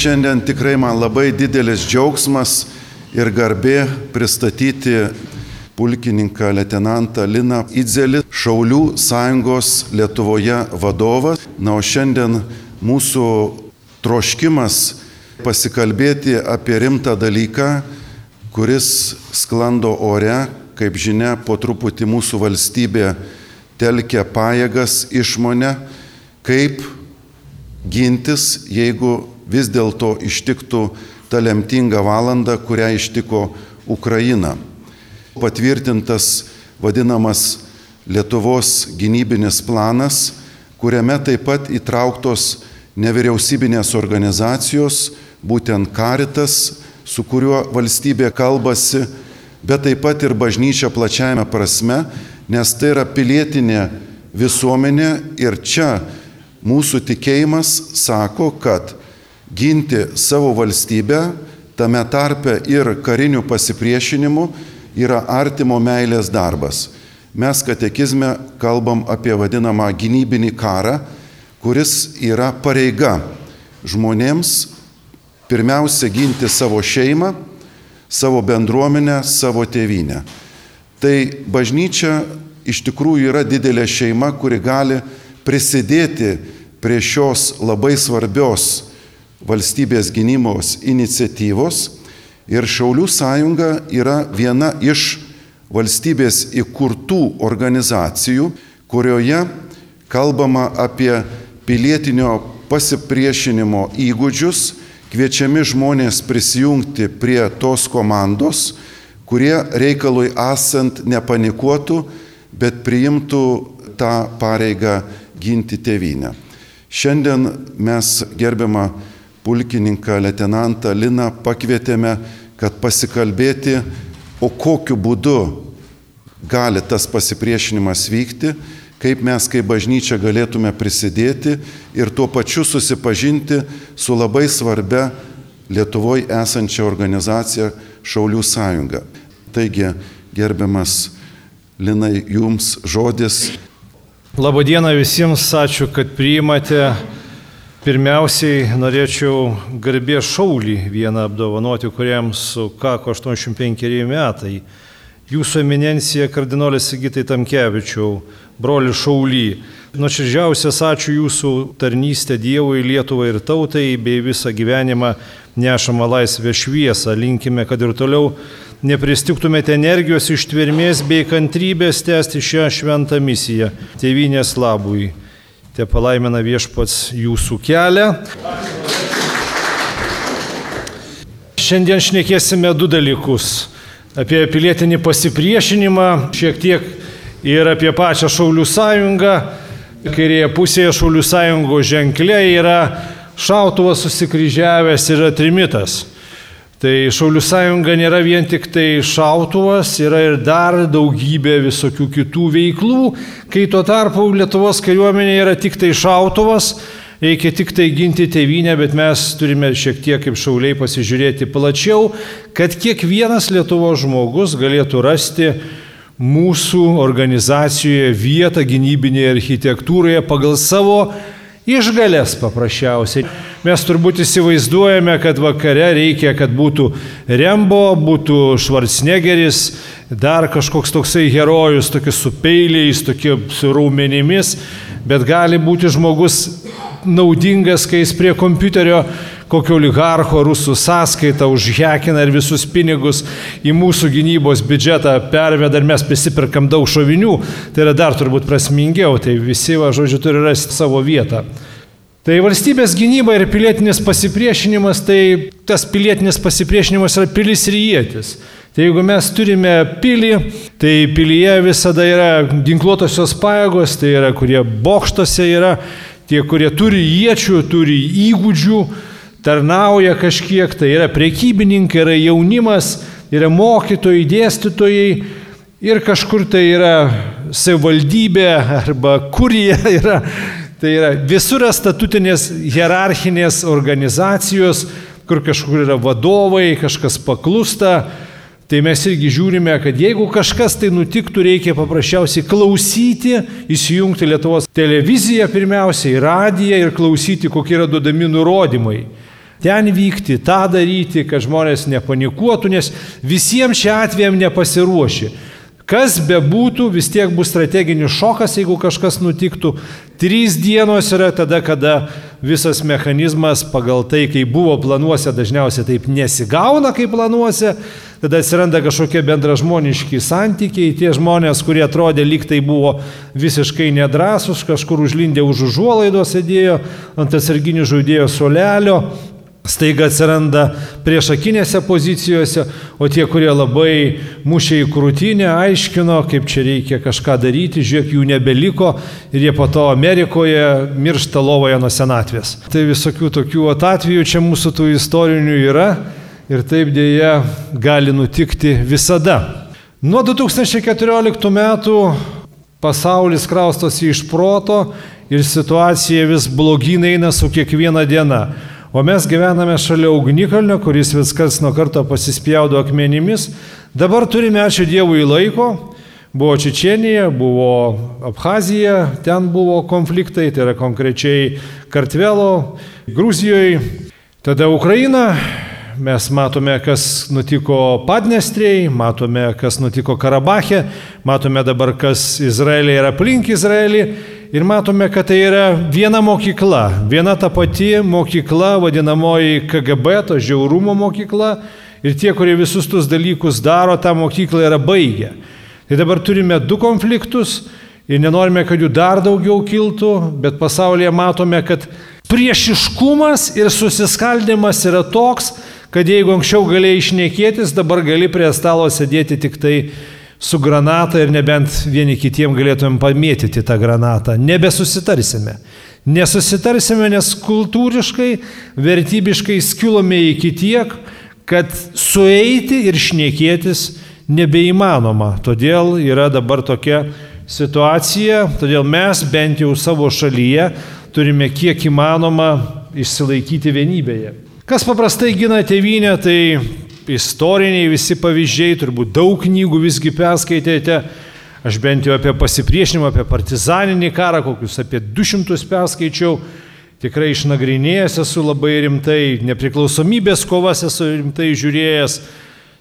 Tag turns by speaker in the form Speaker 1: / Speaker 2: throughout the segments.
Speaker 1: šiandien tikrai man labai didelis džiaugsmas ir garbė pristatyti pulkininką leitenantą Liną Idzelį, Šaulių sąjungos Lietuvoje vadovą. Na, o šiandien mūsų troškimas pasikalbėti apie rimtą dalyką, kuris sklando ore, kaip žinia, po truputį mūsų valstybė telkia pajėgas išmonę, kaip gintis, jeigu vis dėlto ištiktų ta lemtinga valanda, kurią ištiko Ukraina. Patvirtintas vadinamas Lietuvos gynybinis planas, kuriame taip pat įtrauktos nevyriausybinės organizacijos, būtent Karitas, su kuriuo valstybė kalbasi, bet taip pat ir bažnyčia plačiajame prasme, nes tai yra pilietinė visuomenė ir čia mūsų tikėjimas sako, kad ginti savo valstybę, tame tarpe ir karinių pasipriešinimų, yra artimo meilės darbas. Mes katekizme kalbam apie vadinamą gynybinį karą, kuris yra pareiga žmonėms pirmiausia ginti savo šeimą, savo bendruomenę, savo tėvynę. Tai bažnyčia iš tikrųjų yra didelė šeima, kuri gali prisidėti prie šios labai svarbios valstybės gynybos iniciatyvos ir Šaulių sąjunga yra viena iš valstybės įkurtų organizacijų, kurioje kalbama apie pilietinio pasipriešinimo įgūdžius, kviečiami žmonės prisijungti prie tos komandos, kurie reikalui esant nepanikuotų, bet priimtų tą pareigą ginti tėvynę. Šiandien mes gerbiamą pulkininką leitenantą Liną pakvietėme, kad pasikalbėti, o kokiu būdu gali tas pasipriešinimas vykti, kaip mes kaip bažnyčia galėtume prisidėti ir tuo pačiu susipažinti su labai svarbia Lietuvoje esančia organizacija Šaulių sąjunga. Taigi, gerbiamas Linai, jums žodis.
Speaker 2: Labadiena visiems, ačiū, kad priimate. Pirmiausiai norėčiau garbė šaulį vieną apdovanoti, kuriam sukako 85 metai. Jūsų eminencija kardinolis Sigitai Tamkevičiau, broli šauly. Nuoširdžiausias ačiū jūsų tarnystę Dievui, Lietuvai ir tautai, bei visą gyvenimą nešamą laisvę šviesą. Linkime, kad ir toliau nepristiktumėte energijos ištvermės bei kantrybės tęsti šią šventą misiją tėvynės labui. Te palaimina viešpats jūsų kelią. Šiandien šnekėsime du dalykus. Apie pilietinį pasipriešinimą, šiek tiek ir apie pačią Šaulių sąjungą. Kairėje pusėje Šaulių sąjungos ženklė yra šautuvas susikryžiavęs ir trimitas. Tai Šaulių sąjunga nėra vien tik tai šautuvas, yra ir dar daugybė visokių kitų veiklų, kai tuo tarpu Lietuvos kariuomenė yra tik tai šautuvas, reikia tik tai ginti tėvynę, bet mes turime šiek tiek kaip šauliai pasižiūrėti plačiau, kad kiekvienas Lietuvos žmogus galėtų rasti mūsų organizacijoje vietą gynybinėje architektūroje pagal savo Išgalės paprasčiausiai. Mes turbūt įsivaizduojame, kad vakare reikia, kad būtų Rembo, būtų Schwarzeneggeris, dar kažkoks toksai herojus, tokie su peiliais, tokie su raumenimis, bet gali būti žmogus naudingas, kai jis prie kompiuterio kokio oligarcho rusų sąskaitą užhekina ir visus pinigus į mūsų gynybos biudžetą perveda ir mes prisipirkam daug šovinių, tai yra dar turbūt prasmingiau, tai visi, va, žodžiu, turi rasti savo vietą. Tai valstybės gynyba ir pilietinis pasipriešinimas, tai tas pilietinis pasipriešinimas yra pilis ir jėtis. Tai jeigu mes turime pilį, tai pilyje visada yra ginkluotosios pajėgos, tai yra kurie bokštose yra, tie, kurie turi iečių, turi įgūdžių, tarnauja kažkiek, tai yra priekybininkai, yra jaunimas, yra mokytojai, dėstytojai ir kažkur tai yra savivaldybė arba kurija yra. Tai yra visur statutinės hierarchinės organizacijos, kur kažkur yra vadovai, kažkas paklūsta. Tai mes irgi žiūrime, kad jeigu kažkas tai nutiktų, reikia paprasčiausiai klausyti, įsijungti Lietuvos televiziją pirmiausiai, radiją ir klausyti, kokie yra duodami nurodymai. Ten vykti, tą daryti, kad žmonės nepanikuotų, nes visiems šia atvejam nepasiruoši. Kas bebūtų, vis tiek bus strateginis šokas, jeigu kažkas nutiktų. Trys dienos yra tada, kada visas mechanizmas pagal tai, kai buvo planuose, dažniausiai taip nesigauna, kaip planuose. Tada atsiranda kažkokie bendražmoniški santykiai. Tie žmonės, kurie atrodė lyg tai buvo visiškai nedrasus, kažkur užlindę už užuolaidos sėdėjo ant atsarginių žaidėjo solelio staiga atsiranda priešakinėse pozicijose, o tie, kurie labai mušė į krūtinę, aiškino, kaip čia reikia kažką daryti, žiūrėk, jų nebeliko ir jie po to Amerikoje miršta lovoje nuo senatvės. Tai visokių tokių atvejų čia mūsų tų istorinių yra ir taip dėja gali nutikti visada. Nuo 2014 metų pasaulis kraustosi iš proto ir situacija vis blogyn eina su kiekviena diena. O mes gyvename šalia ugnikalnio, kuris vis kas nuo karto pasispjaudo akmenimis. Dabar turime, ačiū Dievui, laiko. Buvo Čečenija, buvo Abhazija, ten buvo konfliktai, tai yra konkrečiai Kartvelo, Gruzijoje. Tada Ukraina, mes matome, kas nutiko Padnestrėjai, matome, kas nutiko Karabache, matome dabar, kas Izraelė ir aplink Izraelį. Ir matome, kad tai yra viena mokykla, viena ta pati mokykla, vadinamoji KGB, to žiaurumo mokykla. Ir tie, kurie visus tuos dalykus daro, tą mokyklą yra baigę. Tai dabar turime du konfliktus ir nenorime, kad jų dar daugiau kiltų, bet pasaulyje matome, kad priešiškumas ir susiskaldimas yra toks, kad jeigu anksčiau galėjai išnekėtis, dabar gali prie stalo sėdėti tik tai su granata ir nebent vieni kitiem galėtumėm pamėtyti tą granatą. Nebesusitarsime. Nesusitarsime, nes kultūriškai, vertybiškai skilome iki tiek, kad sueiti ir šnekėtis nebeįmanoma. Todėl yra dabar tokia situacija, todėl mes bent jau savo šalyje turime kiek įmanoma išsilaikyti vienybėje. Kas paprastai gina tėvynę, tai istoriniai visi pavyzdžiai, turbūt daug knygų visgi perskaitėte. Aš bent jau apie pasipriešinimą, apie partizaninį karą, kokius apie 200 perskaičiau. Tikrai išnagrinėjęs esu labai rimtai, nepriklausomybės kovas esu rimtai žiūrėjęs.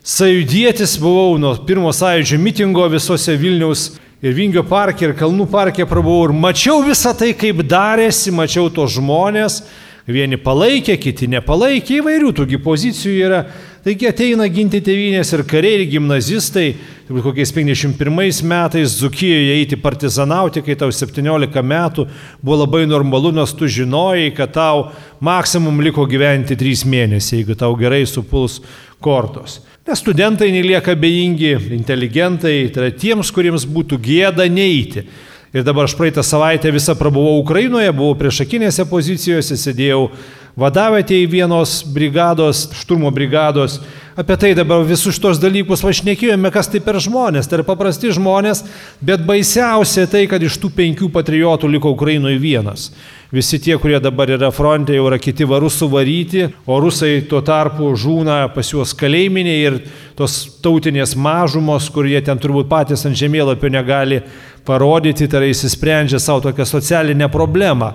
Speaker 2: Sajudėtis buvau nuo pirmo sąjūdžio mitingo visose Vilniaus ir Vingio parke, ir Kalnų parke prabuvau ir mačiau visą tai, kaip darėsi, mačiau tos žmonės. Vieni palaikė, kiti nepalaikė, įvairių tokių pozicijų yra. Taigi ateina ginti tėvynės ir kariai, ir gimnazistai, turbūt kokiais 51 metais Zukijoje eiti partizanauti, kai tau 17 metų buvo labai normalu, nes tu žinojai, kad tau maksimum liko gyventi 3 mėnesiai, jeigu tau gerai supuls kortos. Nes studentai nelieka bejingi, inteligentai, tai yra tiems, kuriems būtų gėda neiti. Ir dabar aš praeitą savaitę visą prabuvau Ukrainoje, buvau priešakinėse pozicijose, sėdėjau vadavėte į vienos brigados, šturmo brigados. Apie tai dabar visus šitos dalykus vašnekėjome, kas tai per žmonės. Tai yra paprasti žmonės, bet baisiausia tai, kad iš tų penkių patriotų liko Ukrainoje vienas. Visi tie, kurie dabar yra fronte, jau yra kiti varus suvaryti, o rusai tuo tarpu žūna pas juos kalėjiminiai ir tos tautinės mažumos, kur jie ten turbūt patys ant žemėlapio negali parodyti, tai yra įsisprendžia savo tokią socialinę problemą.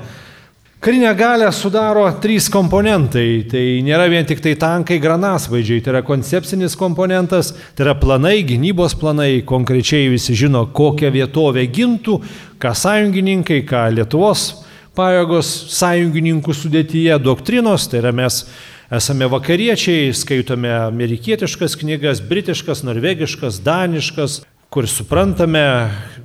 Speaker 2: Karinę galę sudaro trys komponentai. Tai nėra vien tik tai tankai, granasvaidžiai, tai yra koncepcinis komponentas, tai yra planai, gynybos planai, konkrečiai visi žino, kokią vietovę gintų, ką sąjungininkai, ką Lietuvos pajėgos sąjungininkų sudėtyje, doktrinos, tai yra mes esame vakariečiai, skaitome amerikietiškas knygas, britiškas, norvegiškas, daniškas, kur suprantame,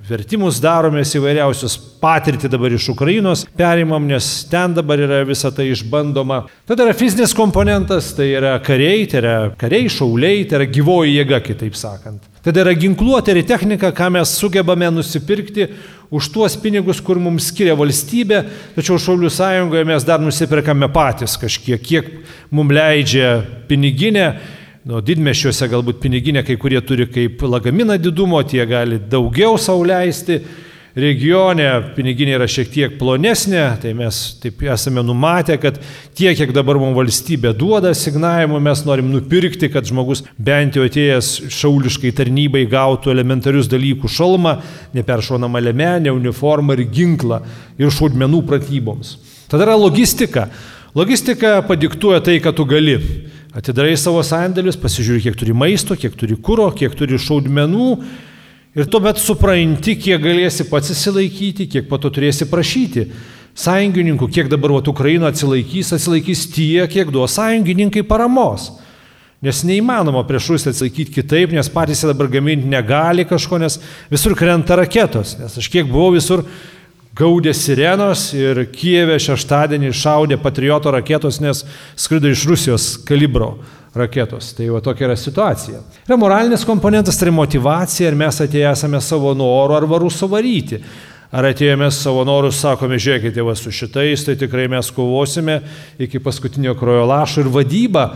Speaker 2: vertimus daromės įvairiausius patirtį dabar iš Ukrainos, perimam, nes ten dabar yra visa tai išbandoma. Tada yra fizinis komponentas, tai yra kariai, tai yra kariai, šauliai, tai yra gyvoji jėga, kitaip sakant. Tada yra ginkluotė ir technika, ką mes sugebame nusipirkti už tuos pinigus, kur mums skiria valstybė, tačiau Šaulių sąjungoje mes dar nusipirkame patys kažkiek, kiek mums leidžia piniginė Nu, didmešiuose galbūt piniginė kai kurie turi kaip lagaminą didumo, tie gali daugiau sauliaisti. Regione piniginė yra šiek tiek plonesnė, tai mes taip esame numatę, kad tiek, kiek dabar mums valstybė duoda signavimų, mes norim nupirkti, kad žmogus bent jau atėjęs šauliškai tarnybai gautų elementarius dalykų - šalmą, neperšonamą lemenę, uniformą ir ginklą ir šaudmenų pratyboms. Tada yra logistika. Logistika padiktuoja tai, ką tu gali. Atidarai savo sandėlius, pasižiūri, kiek turi maisto, kiek turi kūro, kiek turi šaudmenų. Ir tuomet supranti, kiek galėsi pats įsilaikyti, kiek po to turėsi prašyti. Sąjungininkų, kiek dabar vat, Ukraina atsilaikys, atsilaikys tie, kiek duos sąjungininkai paramos. Nes neįmanoma prieš Rusiją atsilaikyti kitaip, nes patys dabar gaminti negali kažko, nes visur krenta raketos. Nes aš kiek buvau visur gaudė sirenos ir Kijeve šeštadienį šaudė patrioto raketos, nes skrido iš Rusijos kalibro raketos. Tai va tokia yra situacija. Yra moralinis komponentas, tai motivacija, ar mes atėję esame savo noru ar varu suvaryti. Ar atėjome savo norus, sakome, žiūrėkite, va su šitais, tai tikrai mes kovosime iki paskutinio krojo lašo ir vadyba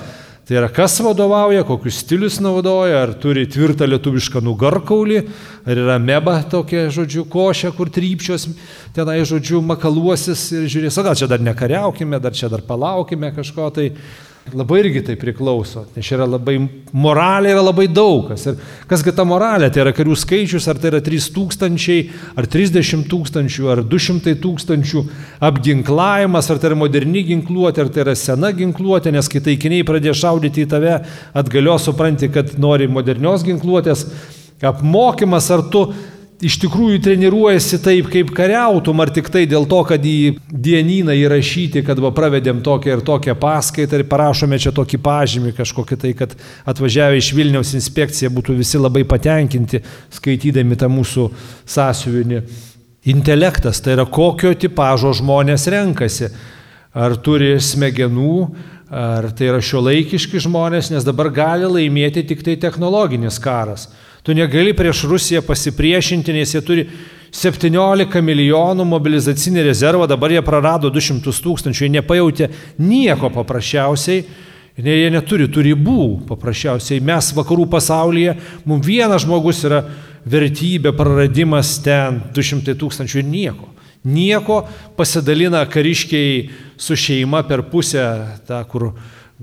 Speaker 2: Tai yra, kas vadovauja, kokius stilius naudoja, ar turi tvirtą lietuvišką nugarkaulį, ar yra meba tokia, žodžiu, košė, kur trypčios, tenai, žodžiu, makaluosis ir žiūrės, o gal čia dar nekariaukime, dar čia dar palaukime kažko, tai Labai irgi tai priklauso, nes yra labai, moralė yra labai daugas. Ir kasgi ta moralė, tai yra karių skaičius, ar tai yra 3000, ar 30 tūkstančių, ar 200 tūkstančių apginklavimas, ar tai yra moderni ginkluotė, ar tai yra sena ginkluotė, nes kai taikiniai pradėjo šaudyti į tave, atgalio supranti, kad nori modernios ginkluotės, apmokymas, ar tu iš tikrųjų treniruojasi taip, kaip kariautum, ar tik tai dėl to, kad į dienyną įrašyti, kad va pravedėm tokią ir tokią paskaitą ir parašome čia tokį pažymį kažkokį tai, kad atvažiavę iš Vilniaus inspekciją būtų visi labai patenkinti skaitydami tą mūsų sąsiuvinį. Intelektas tai yra kokio tipožo žmonės renkasi. Ar turi smegenų, ar tai yra šiuolaikiški žmonės, nes dabar gali laimėti tik tai technologinis karas. Tu negali prieš Rusiją pasipriešinti, nes jie turi 17 milijonų mobilizacinį rezervą, dabar jie prarado 200 tūkstančių, jie nepajautė nieko paprasčiausiai, jie neturi tų ribų paprasčiausiai. Mes vakarų pasaulyje, mums vienas žmogus yra vertybė, praradimas ten 200 tūkstančių ir nieko. Nieko pasidalina kariškiai su šeima per pusę, tą, kur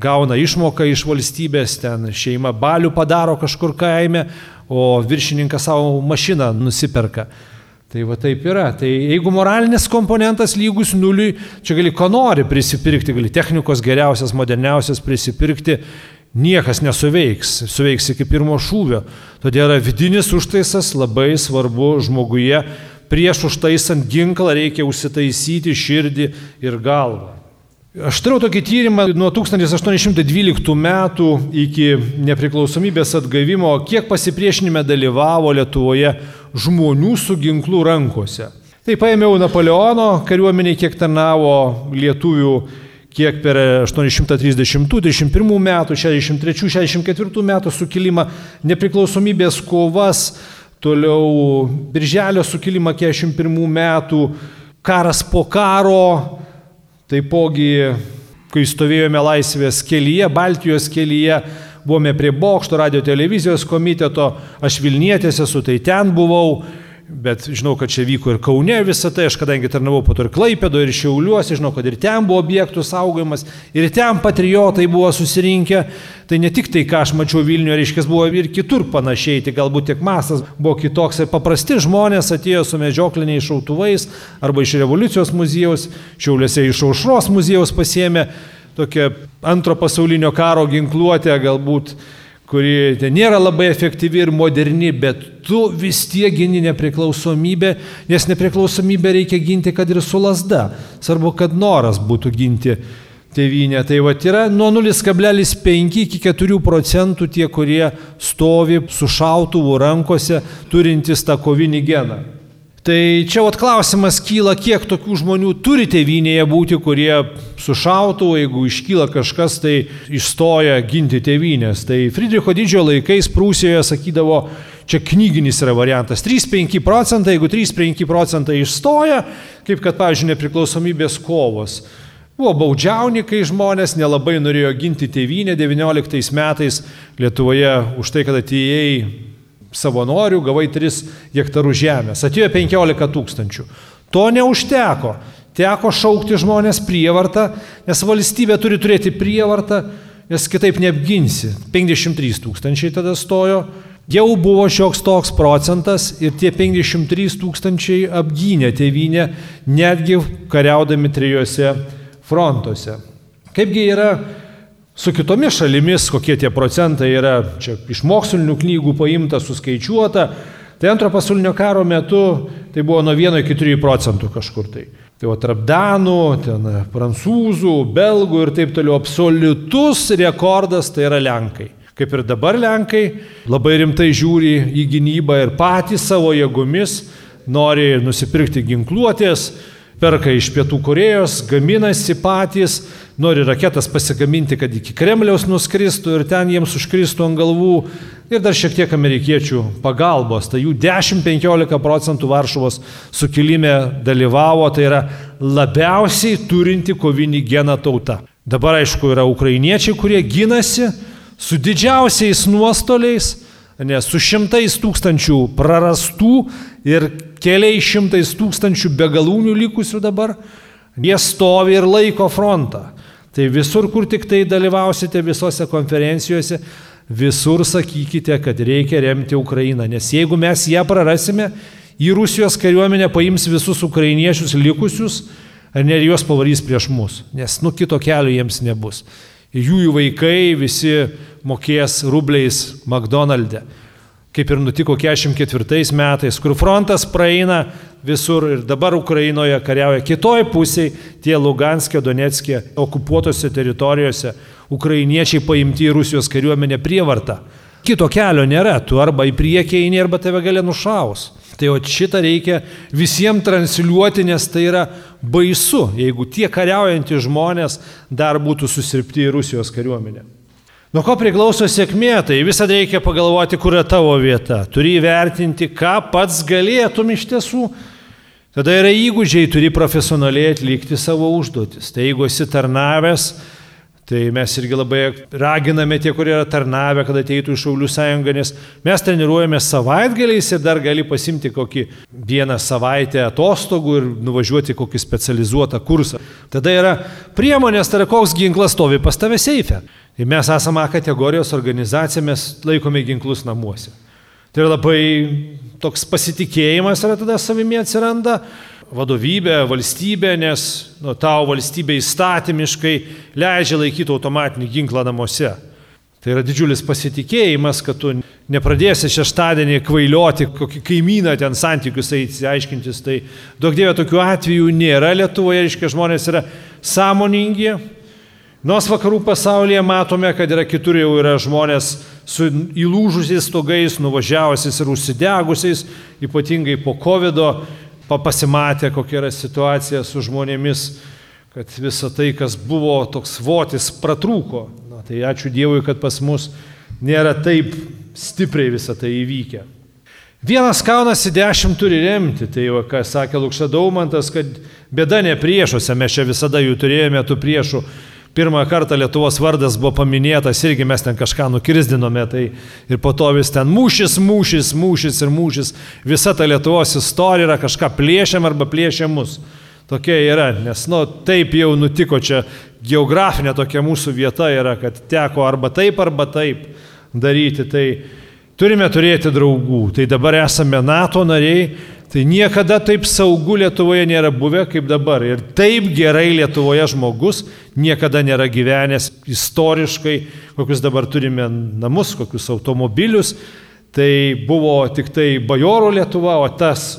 Speaker 2: gauna išmoką iš valstybės, ten šeima balių padaro kažkur kaime, o viršininkas savo mašiną nusiperka. Tai va taip yra. Tai jeigu moralinis komponentas lygus nuliui, čia gali ko nori prisipirkti, gali technikos geriausias, moderniausias prisipirkti, niekas nesuveiks, suveiks iki pirmo šūvio. Todėl yra vidinis užtaisas labai svarbu žmoguje. Prieš užtaisant ginklą reikia užsitaisyti širdį ir galvą. Aš turėjau tokį tyrimą nuo 1812 metų iki nepriklausomybės atgavimo, kiek pasipriešinime dalyvavo Lietuvoje žmonių su ginklu rankose. Tai paėmiau Napoleono kariuomenį, kiek tarnavo lietuvių, kiek per 830-31 metų, 63-64 metų sukilimą, nepriklausomybės kovas, toliau Birželio sukilimą 41 metų, karas po karo, Taipogi, kai stovėjome laisvės kelyje, Baltijos kelyje, buvome prie Bokšto radio televizijos komiteto, aš Vilnietėse esu, tai ten buvau, Bet žinau, kad čia vyko ir Kaune visą tai, aš kadangi tarnavau po to ir Klaipėdo, ir Šiauliuose, žinau, kad ir ten buvo objektų saugojimas, ir ten patriotai buvo susirinkę. Tai ne tik tai, ką aš mačiau Vilniuje, reiškia, buvo ir kitur panašiai, tik galbūt tiek masas buvo kitoks. Ir paprasti žmonės atėjo su medžiokliniais šautuvais arba iš revoliucijos muziejaus, Šiauliuose iš Aušros muziejaus pasėmė tokią antro pasaulinio karo ginkluotę, galbūt kuri nėra labai efektyvi ir moderni, bet tu vis tiek gini nepriklausomybę, nes nepriklausomybę reikia ginti, kad ir su lasda. Svarbu, kad noras būtų ginti tėvynę. Tai va yra nuo 0,5 iki 4 procentų tie, kurie stovi su šautuvu rankose, turintys tą kovinį geną. Tai čia vat klausimas kyla, kiek tokių žmonių turi tėvynėje būti, kurie sušautų, jeigu iškyla kažkas, tai išstoja ginti tėvynės. Tai Friedricho didžiojo laikais Prūsijoje sakydavo, čia knyginis yra variantas, 3-5 procentai, jeigu 3-5 procentai išstoja, kaip kad, pavyzdžiui, nepriklausomybės kovos. Buvo baudžiaunikai žmonės, nelabai norėjo ginti tėvynę 19 metais Lietuvoje už tai, kad atėjai savanorių, gavai 3 hektarų žemės, atėjo 15 tūkstančių. To neužteko. Teko šaukti žmonės prievartą, nes valstybė turi turėti prievartą, nes kitaip neapginsi. 53 tūkstančiai tada stojo, jau buvo šioks toks procentas ir tie 53 tūkstančiai apgynė tėvynę netgi kariaudami trijose frontuose. Kaipgi yra su kitomis šalimis, kokie tie procentai yra, čia iš mokslinių knygų paimta, suskaičiuota, tai antro pasaulinio karo metu tai buvo nuo 1 iki 3 procentų kažkur tai. Tai o tarp danų, ten prancūzų, belgų ir taip toliau absoliutus rekordas tai yra lenkai. Kaip ir dabar lenkai labai rimtai žiūri į gynybą ir patys savo jėgomis nori nusipirkti ginkluotės, perka iš Pietų Korejos, gaminasi patys, nori raketas pasigaminti, kad iki Kremliaus nuskristų ir ten jiems užkristų ant galvų. Ir dar šiek tiek amerikiečių pagalbos. Tai jų 10-15 procentų Varšuvos sukilime dalyvavo, tai yra labiausiai turinti kovinį geną tauta. Dabar aišku yra ukrainiečiai, kurie ginasi su didžiausiais nuostoliais, nes su šimtais tūkstančių prarastų ir keliais šimtais tūkstančių begalūnių likusių dabar, jie stovi ir laiko frontą. Tai visur, kur tik tai dalyvausite visose konferencijose, visur sakykite, kad reikia remti Ukrainą, nes jeigu mes ją prarasime, į Rusijos kariuomenę paims visus ukrainiečius likusius, ne juos pavarys prieš mus, nes nu kito kelio jiems nebus. Jų vaikai visi mokės rubliais McDonald'e kaip ir nutiko 44 metais, kur frontas praeina visur ir dabar Ukrainoje kariauja kitoj pusėje, tie Luganskė, Donetskė, okupuotose teritorijose, ukrainiečiai paimti į Rusijos kariuomenę prievartą. Kito kelio nėra, tu arba į priekį eini, arba tave gali nušaus. Tai o šitą reikia visiems transliuoti, nes tai yra baisu, jeigu tie kariaujantys žmonės dar būtų susirpti į Rusijos kariuomenę. Nuo ko priklauso sėkmė, tai visada reikia pagalvoti, kur yra tavo vieta. Turi įvertinti, ką pats galėtum iš tiesų. Tada yra įgūdžiai, turi profesionaliai atlikti savo užduotis. Tai jeigu esi tarnavęs, tai mes irgi labai raginame tie, kurie yra tarnavę, kad ateitų į Šaulių sąjungą, nes mes treniruojame savaitgaliais ir dar gali pasimti kokį vieną savaitę atostogų ir nuvažiuoti kokį specializuotą kursą. Tada yra priemonės, tai yra koks ginklas stovi pas tave seife. Ir mes esame A kategorijos organizacija, mes laikome ginklus namuose. Tai yra labai toks pasitikėjimas yra tada savimi atsiranda, vadovybė, valstybė, nes nu, tau valstybė įstatymiškai leidžia laikyti automatinį ginklą namuose. Tai yra didžiulis pasitikėjimas, kad tu nepradėsi šeštadienį kvailioti, kokį kaimyną ten santykius aiškintis. Tai daug dievė tokių atvejų nėra Lietuvoje, reiškia žmonės yra sąmoningi, Nors vakarų pasaulyje matome, kad yra kitur jau yra žmonės su įlūžusiais stogais, nuvažiavusiais ir užsidegusiais, ypatingai po COVID, pasimatė, kokia yra situacija su žmonėmis, kad visa tai, kas buvo toks votis, pratrūko. Na, tai ačiū Dievui, kad pas mus nėra taip stipriai visą tai įvykę. Vienas kaunas į dešimt turi remti, tai jau, ką sakė Lukša Daumantas, kad bėda ne priešuose, mes čia visada jų turėjome, tų priešų pirmą kartą Lietuvos vardas buvo paminėtas, irgi mes ten kažką nukirzdinome, tai ir po to vis ten mūšis, mūšis, mūšis ir mūšis, visa ta Lietuvos istorija yra kažką plėšiam arba plėšiam mus. Tokia yra, nes, nu, taip jau nutiko čia, geografinė tokia mūsų vieta yra, kad teko arba taip, arba taip daryti. Tai turime turėti draugų. Tai dabar esame NATO nariai, Tai niekada taip saugu Lietuvoje nėra buvę kaip dabar. Ir taip gerai Lietuvoje žmogus niekada nėra gyvenęs istoriškai, kokius dabar turime namus, kokius automobilius. Tai buvo tik tai bajoro Lietuva, o tas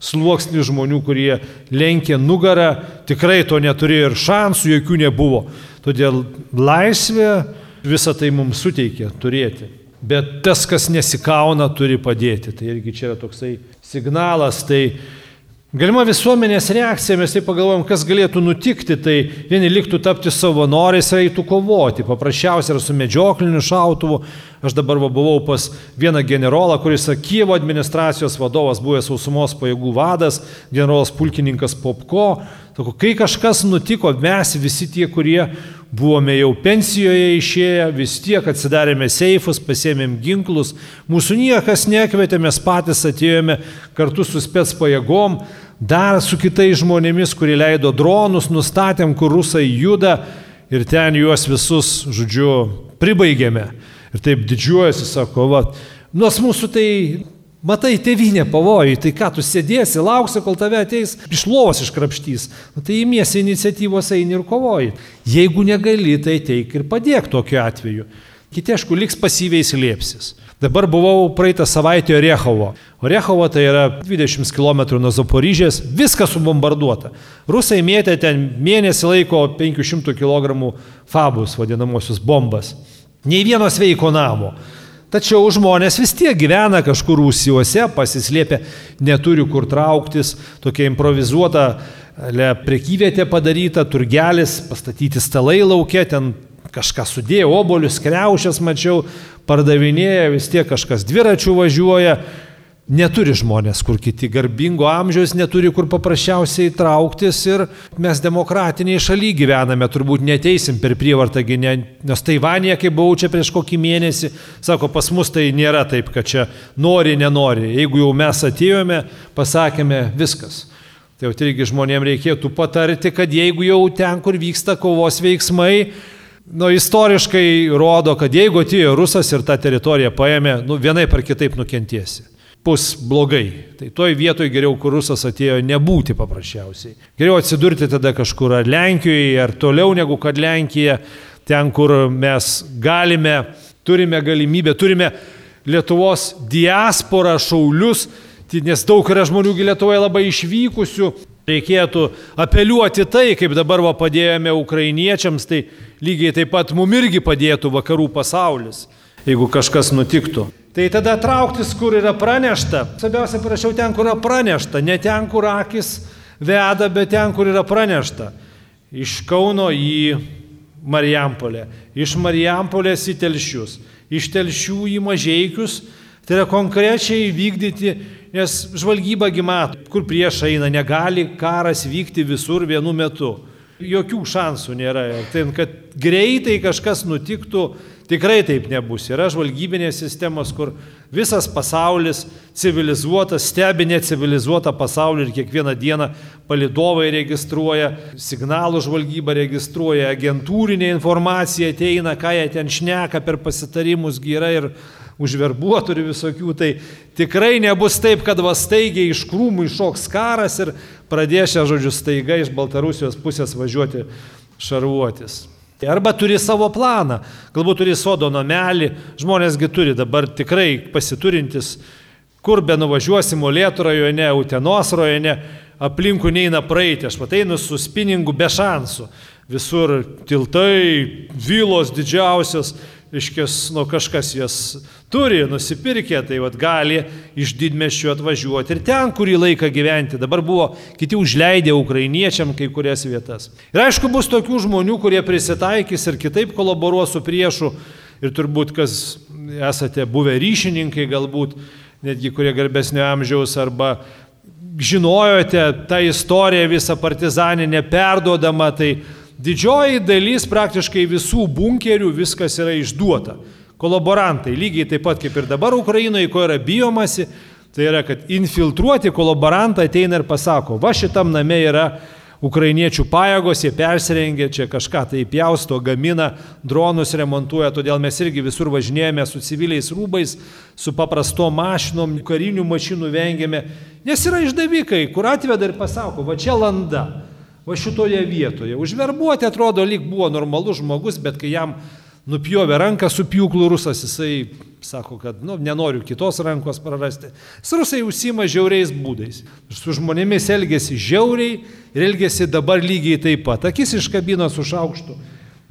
Speaker 2: sluoksnis žmonių, kurie lenkė nugarą, tikrai to neturėjo ir šansų jokių nebuvo. Todėl laisvė visą tai mums suteikė turėti. Bet tas, kas nesikauna, turi padėti. Tai irgi čia yra toksai signalas. Tai galima visuomenės reakcija, mes tai pagalvojom, kas galėtų nutikti. Tai vieni liktų tapti savanoriais ir eitų kovoti. Paprasčiausiai yra su medžiokliniu šautuvu. Aš dabar buvau pas vieną generolą, kuris Kievo administracijos vadovas, buvęs sausumos pajėgų vadas, generolas pulkininkas Popko. Sako, kai kažkas nutiko, mes visi tie, kurie Buvome jau pensijoje išėję, vis tiek atsidarėme seifus, pasėmėm ginklus, mūsų niekas nekvietė, mes patys atėjome kartu su spets pajėgom, dar su kitais žmonėmis, kurie leido dronus, nustatėm, kur rusai juda ir ten juos visus, žodžiu, pribaigėme. Ir taip didžiuojasi, sako, va, nors mūsų tai Matai, tevinė pavojai, tai ką tu sėdėsi, lauksi, kol tave ateis iš lovos iškrapštys. Nu, tai įmiesi iniciatyvos eini ir kovoji. Jeigu negali, tai teik ir padėk tokiu atveju. Kiti, aišku, liks pasyviai slėpsis. Dabar buvau praeitą savaitę Orechovo. Orechovo tai yra 20 km nuo Zaporyžės, viskas subombarduota. Rusai mėtė ten mėnesį laiko 500 kg fabus, vadinamosius bombas. Nei vieno sveiko namo. Tačiau žmonės vis tiek gyvena kažkur rūsiuose, pasislėpę, neturi kur trauktis, tokia improvizuota prekyvietė padaryta, turgelis, pastatyti stalai laukia, ten kažką sudėjo, obolius, kreušės mačiau, pardavinėja, vis tiek kažkas dviračių važiuoja. Neturi žmonės, kur kiti garbingo amžiaus neturi kur paprasčiausiai trauktis ir mes demokratiniai šaly gyvename, turbūt neteisim per prievartą, nes Taivanėje, kai buvau čia prieš kokį mėnesį, sako, pas mus tai nėra taip, kad čia nori, nenori. Jeigu jau mes atėjome, pasakėme viskas. Tai jau irgi žmonėms reikėtų patarti, kad jeigu jau ten, kur vyksta kovos veiksmai, nu, istoriškai rodo, kad jeigu atėjo rusas ir tą teritoriją paėmė, nu, vienai par kitaip nukentiesi bus blogai. Tai toj vietoj geriau, kur rusas atėjo, nebūti paprasčiausiai. Geriau atsidurti tada kažkur ar Lenkijoje, ar toliau negu kad Lenkija, ten, kur mes galime, turime galimybę, turime Lietuvos diasporą, šaulius, nes daug yra žmonių Lietuvoje labai išvykusių. Reikėtų apeliuoti tai, kaip dabar va padėjome ukrainiečiams, tai lygiai taip pat mum irgi padėtų vakarų pasaulis, jeigu kažkas nutiktų. Tai tada trauktis, kur yra pranešta. Svarbiausia, prašiau ten, kur yra pranešta, ne ten, kur akis veda, bet ten, kur yra pranešta. Iš Kauno į Marijampolę, iš Marijampolės į Telšius, iš Telšių į Mažiekius. Tai yra konkrečiai vykdyti, nes žvalgyba gimato, kur prieš eina, negali karas vykti visur vienu metu. Jokių šansų nėra. Tai, kad greitai kažkas nutiktų, Tikrai taip nebus. Yra žvalgybinės sistemos, kur visas pasaulis civilizuotas, stebi necivilizuotą pasaulį ir kiekvieną dieną palidovai registruoja, signalų žvalgyba registruoja, agentūrinė informacija ateina, ką jie ten šneka per pasitarimus gyra ir užverbuotų ir visokių. Tai tikrai nebus taip, kad vas staigiai iš krūmų iššoks karas ir pradės šią žodžių staiga iš Baltarusijos pusės važiuoti šarvuotis. Arba turi savo planą, galbūt turi sodo namelį, žmonėsgi turi dabar tikrai pasiturintis, kur be nuvažiuosi Molėtų rajone, Utenos rajone, aplinkų neina praeiti, aš pateinu su spiningu be šansų. Visur tiltai, vilos didžiausios, iškės, nu kažkas jas turi, nusipirkė, tai vad gali iš didmešių atvažiuoti ir ten kurį laiką gyventi. Dabar buvo kiti užleidę ukrainiečiam kai kurias vietas. Ir aišku, bus tokių žmonių, kurie prisitaikys ir kitaip kolaboruos su priešu. Ir turbūt, kas esate buvę ryšininkai, galbūt netgi kurie garbesnio amžiaus arba žinojote tą istoriją visą partizaninę perdodamą, tai Didžioji dalis praktiškai visų bunkerių viskas yra išduota. Kolaborantai, lygiai taip pat kaip ir dabar Ukrainoje, ko yra bijomasi, tai yra, kad infiltruoti kolaborantą ateina ir pasako, va šitam name yra ukrainiečių pajėgos, jie persirengia, čia kažką tai pjausto, gamina, dronus remontuoja, todėl mes irgi visur važinėjame su civiliais rūbais, su paprastom mašinom, karinių mašinų vengiame, nes yra išdavikai, kur atveda ir pasako, va čia landa va šitoje vietoje. Užverbuoti atrodo lyg buvo normalus žmogus, bet kai jam nupjovė ranką su pjūklu rusas, jisai sako, kad nu, nenoriu kitos rankos prarasti. Rusai užsima žiauriais būdais. Su žmonėmis elgesi žiauriai ir elgesi dabar lygiai taip pat. Akis iškabina su šaukštu,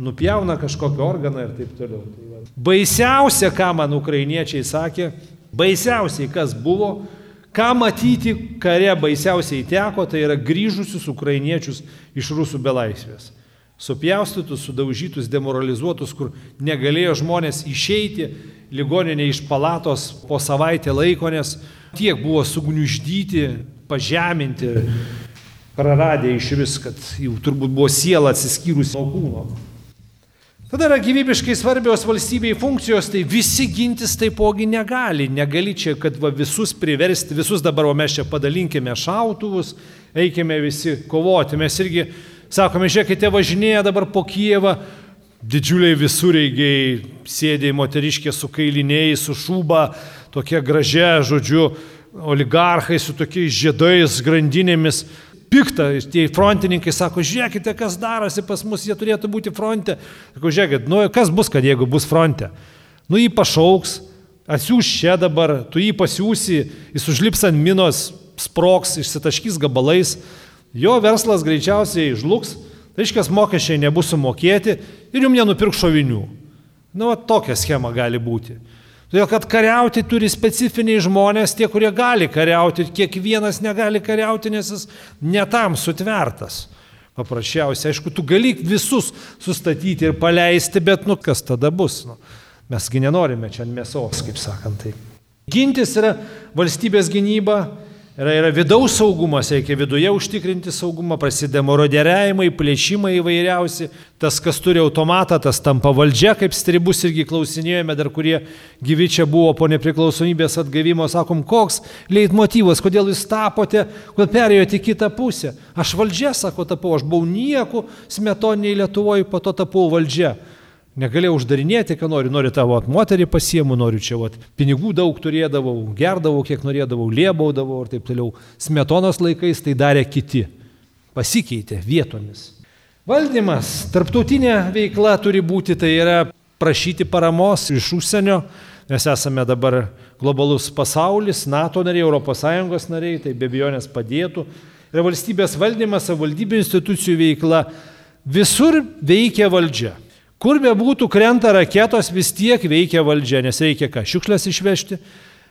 Speaker 2: nupjauna kažkokį organą ir taip toliau. Tai baisiausia, ką man ukrainiečiai sakė, baisiausiai kas buvo, Ką matyti kare baisiausiai teko, tai yra grįžusius ukrainiečius iš rusų belaisvės. Supjaustytus, sudaužytus, demoralizuotus, kur negalėjo žmonės išeiti, ligoninė iš palatos po savaitę laiko, nes tiek buvo sugniuždyti, pažeminti, praradę iš vis, kad jau turbūt buvo siela atsiskyrusi nuo kūno. Tada yra gyvybiškai svarbios valstybei funkcijos, tai visi gintis taipogi negali. Negali čia, kad va, visus priversti, visus dabar, o mes čia padalinkime šautuvus, eikime visi kovoti. Mes irgi sakome, žiūrėkite, važinėja dabar po Kievą, didžiuliai visureigiai, sėdė moteriškė su kailiniais, su šūba, tokia gražia, žodžiu, oligarchai su tokiais žiedais, grandinėmis. Pikta, tie frontininkai sako, žiūrėkite, kas darosi pas mus, jie turėtų būti fronte. Sako, žiūrėkit, nu kas bus, kad jeigu bus fronte? Nu jį pašauks, atsiūs čia dabar, tu jį pasiūsi, jis užlips ant minos, sproks, išsitaškys gabalais, jo verslas greičiausiai žlugs, tai iškas mokesčiai nebus sumokėti ir jums nenupirk šovinių. Nu, va, tokia schema gali būti. Todėl, kad kariauti turi specifiniai žmonės, tie, kurie gali kariauti, kiekvienas negali kariauti, nes jis netam sutvertas. Paprasčiausiai, aišku, tu gali visus sustatyti ir paleisti, bet nu kas tada bus? Nu, mesgi nenorime čia mėsos, kaip sakant. Tai. Gintis yra valstybės gynyba, Yra, yra vidaus saugumas, reikia viduje užtikrinti saugumą, prasideda moroderiavimai, plėšimai įvairiausi. Tas, kas turi automatą, tas tampa valdžia, kaip stribus irgi klausinėjome, dar kurie gyvi čia buvo po nepriklausomybės atgavimo, sakom, koks leitmotyvas, kodėl jūs tapote, kodėl perėjote į kitą pusę. Aš valdžia, sako, tapau, aš buvau nieku, smetoniai Lietuvoje, po to tapau valdžia. Negalėjau uždarinėti, ką noriu, noriu tavo moterį pasiemu, noriu čia, vat, pinigų daug turėdavau, gerdavau, kiek norėdavau, liebaudavau ir taip toliau. Smetonos laikais tai darė kiti. Pasikeitė vietomis. Valdymas, tarptautinė veikla turi būti, tai yra prašyti paramos iš užsienio, nes esame dabar globalus pasaulis, NATO nariai, ES nariai, tai be abejonės padėtų. Ir valstybės valdymas, savivaldybių institucijų veikla, visur veikia valdžia. Kur be būtų krenta raketos, vis tiek veikia valdžia, nes reikia ką, šiukšlės išvežti,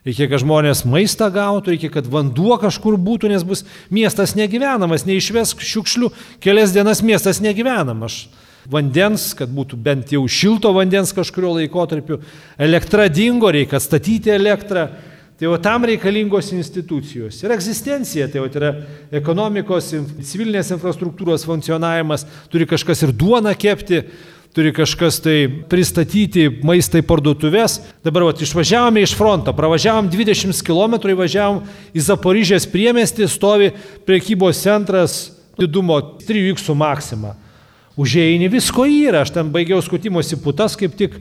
Speaker 2: reikia, kad žmonės maistą gautų, reikia, kad vanduo kažkur būtų, nes bus miestas negyvenamas, neišvesk šiukšlių, kelias dienas miestas negyvenamas. Vandens, kad būtų bent jau šilto vandens kažkurio laikotarpiu, elektra dingo, reikia atstatyti elektrą. Tai jau tam reikalingos institucijos. Ir egzistencija, tai jau yra ekonomikos, civilinės infrastruktūros funkcionavimas, turi kažkas ir duoną kepti, turi kažkas tai pristatyti maistą į parduotuvės. Dabar vat, išvažiavome iš fronto, pravažiavom 20 km, įvažiavom į Zaporižės priemestį, stovi priekybos centras didumo 3x maksima. Užėjai visko yra, aš ten baigiau skutimosi putas kaip tik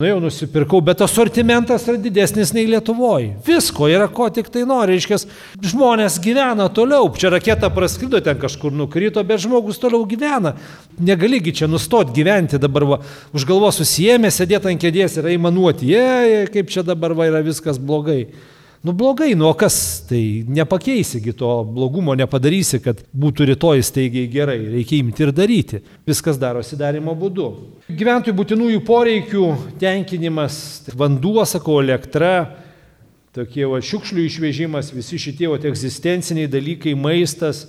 Speaker 2: Nu jau nusipirkau, bet asortimentas yra didesnis nei Lietuvoje. Visko yra, ko tik tai nori. Reiškia, žmonės gyvena toliau. Čia raketa praskrido, ten kažkur nukrito, bet žmogus toliau gyvena. Negaligi čia nustoti gyventi dabar, va, už galvos susijėmė, sėdėti ant kėdės ir aimanuoti. Jie, kaip čia dabar va, yra viskas blogai. Nu blogai, nu o kas, tai nepakeisigi to blogumo, nepadarysi, kad būtų rytoj staigiai gerai, reikia imti ir daryti. Viskas darosi darimo būdu. Gyventojų būtinųjų poreikių tenkinimas, tai vanduo, sakau, elektra, tokie va šiukšlių išvežimas, visi šitie va egzistenciniai dalykai, maistas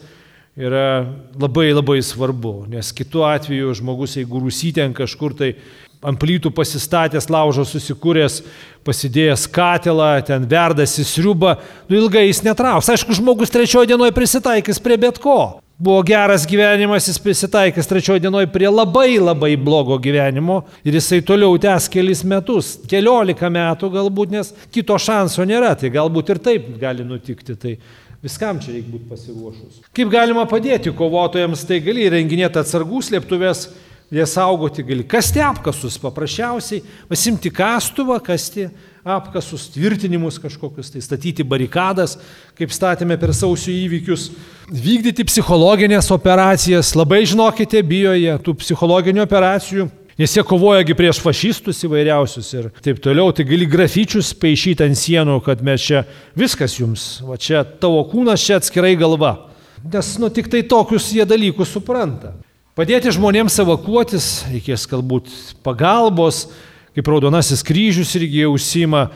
Speaker 2: yra labai labai svarbu, nes kitu atveju žmogus, jeigu rūsyti ant kažkur tai ant plytų pasistatęs laužo susikūręs, pasidėjęs katilą, ten verdasi sriubą, nu ilgai jis netrauks. Aišku, žmogus trečiojo dienoje prisitaikys prie bet ko. Buvo geras gyvenimas, jis prisitaikys trečiojo dienoje prie labai labai blogo gyvenimo ir jisai toliau tęs kelis metus, keliolika metų galbūt, nes kito šanso nėra, tai galbūt ir taip gali nutikti. Tai Viskam čia reikia būti pasiruošus. Kaip galima padėti kovotojams, tai gali renginėti atsargų slėptuvės, jie saugoti gali. Kasti apkasus paprasčiausiai, pasimti kastuvą, kasti apkasus, tvirtinimus kažkokius, tai statyti barikadas, kaip statėme per sausio įvykius, vykdyti psichologinės operacijas, labai žinokite, bijo jie tų psichologinių operacijų. Nes jie kovojagi prieš fašistus įvairiausius ir taip toliau, tai gali grafičius paaišyti ant sienų, kad mes čia viskas jums, va čia tavo kūnas, čia atskirai galva. Nes nu tik tai tokius jie dalykus supranta. Padėti žmonėms evakuotis, reikės galbūt pagalbos, kaip Raudonasis kryžius irgi užsima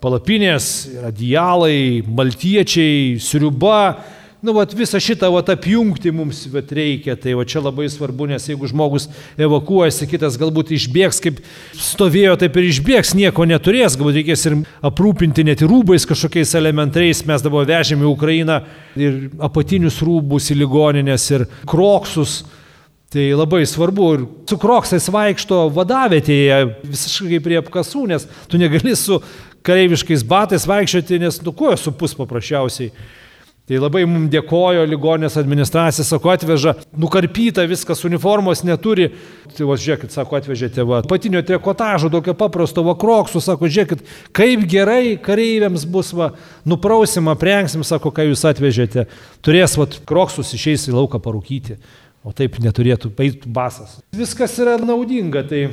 Speaker 2: palapinės, radialai, maltiečiai, sriuba. Nu, vat, visą šitą vat, apjungti mums vat, reikia, tai va čia labai svarbu, nes jeigu žmogus evakuojasi, kitas galbūt išbėgs, kaip stovėjo, taip ir išbėgs, nieko neturės, galbūt reikės ir aprūpinti net ir rūbais kažkokiais elementariais, mes dabar vežėme į Ukrainą ir apatinius rūbus į ligoninės ir kroksus. Tai labai svarbu. Ir su kroksais vaikšto vadavietėje visiškai prie apkasų, nes tu negali su kareiviškais batais vaikščioti, nes nu kuo supus paprasčiausiai. Tai labai mums dėkojo ligonės administracija, sako, atveža, nukarpyta viskas, uniformos neturi. Tai va, žiūrėkit, sako, atvežėte, va, patinio trikotažo, tokio paprasto vakroksų, sako, žiūrėkit, kaip gerai kareiviams bus, va, nuprausim, aprengsim, sako, ką jūs atvežėte. Turės, va, kroksus išeis į lauką parūkyti, o taip neturėtų, paitų basas. Viskas yra naudinga, tai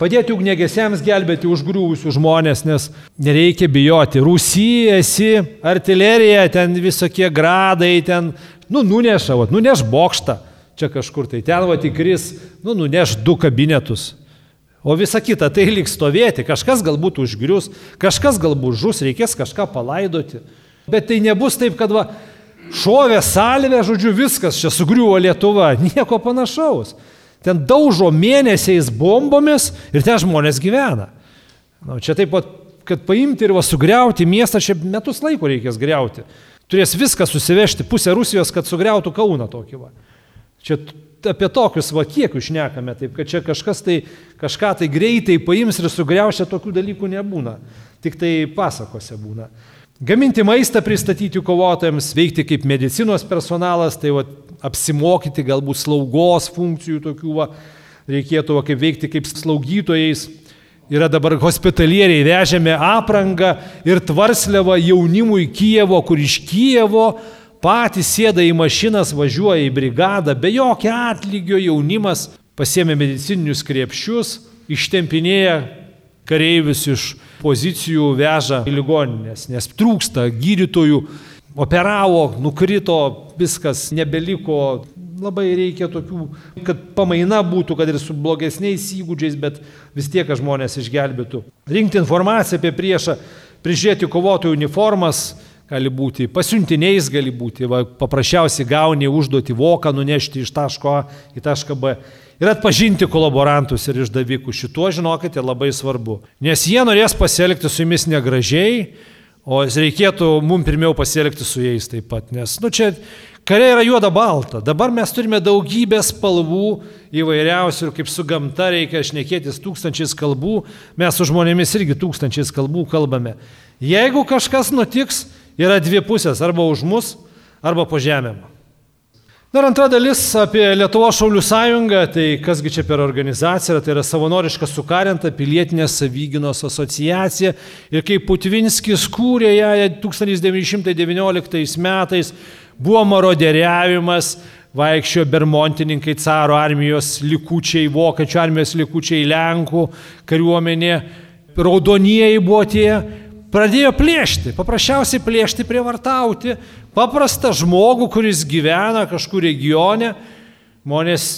Speaker 2: Padėti ugnegesiams gelbėti užgrūvusius žmonės, nes nereikia bijoti. Rusija, esi, artilerija, ten visokie gradai, ten, nu, nuneša, va, nuneš bokštą čia kažkur, tai ten va tikris, nu, nuneš du kabinetus. O visa kita, tai liks stovėti, kažkas galbūt užgrius, kažkas galbūt žus, reikės kažką palaidoti. Bet tai nebus taip, kad va, šovė salvė, žodžiu, viskas, čia sugriuvo Lietuva, nieko panašaus. Ten daužo mėnesiais bombomis ir ten žmonės gyvena. Na, čia taip pat, kad paimti ir va sugriauti miestą, čia metus laiko reikės griauti. Turės viską susivežti, pusę Rusijos, kad sugriautų Kauną tokį va. Čia apie tokius va kiekius šnekame, taip kad čia kažkas tai, kažką tai greitai paims ir sugriaušia, tokių dalykų nebūna. Tik tai pasakose būna. Gaminti maistą pristatyti kovotojams, veikti kaip medicinos personalas, tai va, apsimokyti galbūt slaugos funkcijų tokių, va, reikėtų va, kaip veikti kaip slaugytojais. Yra dabar hospitalieriai, vežėme aprangą ir tvarslevą jaunimui Kievo, kur iš Kievo patys sėda į mašinas, važiuoja į brigadą, be jokio atlygio jaunimas pasiemė medicininius krepšius, ištempinėja kareivius iš pozicijų veža į ligoninės, nes trūksta gydytojų, operavo, nukrito, viskas nebeliko. Labai reikia tokių, kad pamaina būtų, kad ir su blogesniais įgūdžiais, bet vis tiek, kad žmonės išgelbėtų. Rinkti informaciją apie priešą, prižiūrėti kovotojų uniformas, gali būti pasiuntiniais, gali būti, va, paprasčiausiai gauni užduoti voką nunešti iš taško A į tašką B ir atpažinti kolaborantus ir išdavikus. Šituo žinokite labai svarbu. Nes jie norės pasielgti su jumis negražiai, o reikėtų mums pirmiau pasielgti su jais taip pat. Nes, nu čia, kare yra juoda balta. Dabar mes turime daugybę spalvų įvairiausių ir kaip su gamta reikia šnekėtis tūkstančiais kalbų, mes su žmonėmis irgi tūkstančiais kalbų kalbame. Jeigu kažkas nutiks, yra dvi pusės, arba už mus, arba po žemėm. Dar antra dalis apie Lietuvo Šaulių sąjungą, tai kasgi čia per organizaciją, tai yra savanoriška sukarinta pilietinė savyginos asociacija. Ir kaip Putvinskis kūrė ją 1919 metais, buvo maroderiavimas, vaikščiojo bermontininkai, caro armijos likučiai, vokiečių armijos likučiai, Lenkų kariuomenė, raudonieji buvo tie, pradėjo plėšti, paprasčiausiai plėšti, prievartauti paprastą žmogų, kuris gyvena kažkur regione, žmonės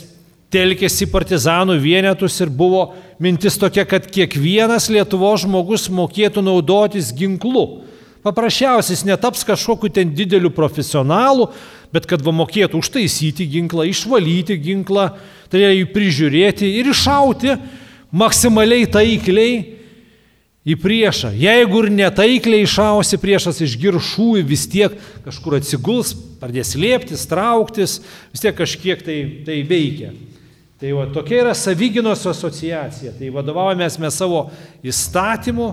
Speaker 2: telkėsi partizanų vienetus ir buvo mintis tokia, kad kiekvienas Lietuvo žmogus mokėtų naudotis ginklu. Paprasčiausiai jis netaps kažkokiu ten dideliu profesionalu, bet kad mokėtų užtaisyti ginklą, išvalyti ginklą, tai jį prižiūrėti ir iššauti maksimaliai taikliai į priešą. Jeigu ir netaikliai išausi priešas iš giršų, vis tiek kažkur atsiguls, pradės lėptis, trauktis, vis tiek kažkiek tai, tai veikia. Tai va, tokia yra savyginos asociacija. Tai vadovaujamės mes savo įstatymu,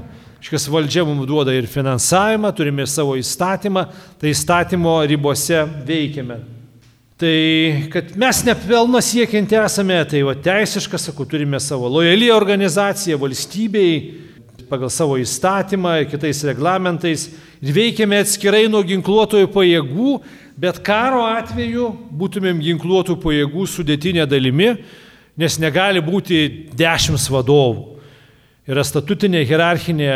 Speaker 2: šis valdžia mums duoda ir finansavimą, turime savo įstatymą, tai įstatymo ribose veikiame. Tai kad mes nepelno siekianti esame, tai va teisiškai, sakau, turime savo lojali organizaciją valstybei, pagal savo įstatymą ir kitais reglamentais ir veikiame atskirai nuo ginkluotojų pajėgų, bet karo atveju būtumėm ginkluotų pajėgų sudėtinė dalimi, nes negali būti dešimt vadovų. Yra statutinė hierarchinė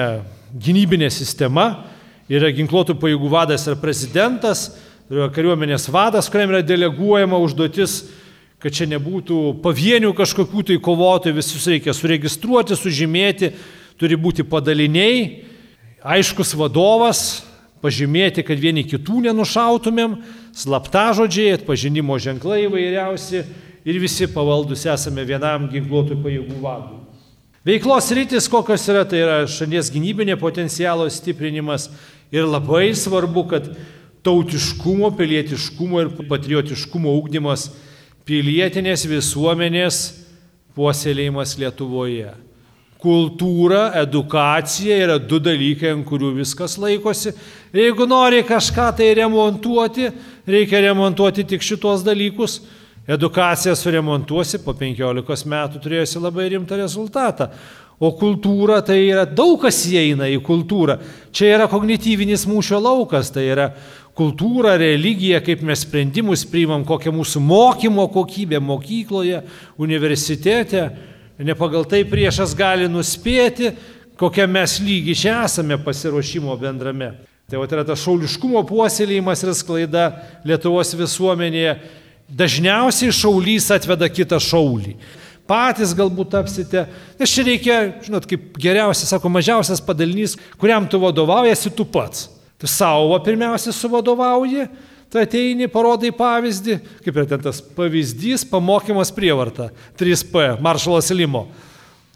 Speaker 2: gynybinė sistema, yra ginkluotų pajėgų vadas ir prezidentas, yra kariuomenės vadas, kuriam yra deleguojama užduotis kad čia nebūtų pavienių kažkokių tai kovotojų, visus reikia suregistruoti, sužymėti, turi būti padaliniai, aiškus vadovas, pažymėti, kad vieni kitų nenušautumėm, slaptažodžiai, atpažinimo ženklai įvairiausi ir visi pavaldus esame vienam ginkluotų pajėgų vadui. Veiklos rytis kokios yra, tai yra šalies gynybinė potencialo stiprinimas ir labai svarbu, kad tautiškumo, pilietiškumo ir patriotiškumo ūkdymas pilietinės visuomenės puoselėjimas Lietuvoje. Kultūra, edukacija yra du dalykai, ant kurių viskas laikosi Jeigu nori kažką tai remontuoti, reikia remontuoti tik šitos dalykus. Edukaciją suremontuosi, po 15 metų turėsi labai rimtą rezultatą. O kultūra tai yra daug kas įeina į kultūrą. Čia yra kognityvinis mūšio laukas, tai yra kultūra, religija, kaip mes sprendimus priimam, kokia mūsų mokymo kokybė mokykloje, universitete. Ne pagal tai priešas gali nuspėti, kokią mes lygį čia esame pasiruošimo bendrame. Tai va, yra tas šauliškumo puoselėjimas ir sklaida Lietuvos visuomenėje Dažniausiai šaulys atveda kitą šaulį. Patys galbūt tapsite, nes čia reikia, žinot, kaip geriausias, sako, mažiausias padalinys, kuriam tu vadovaujasi tu pats. Tu savo pirmiausia suvadovauji, tu ateini, parodai pavyzdį, kaip ir ten tas pavyzdys, pamokymas prievarta, 3P, maršalas Limo.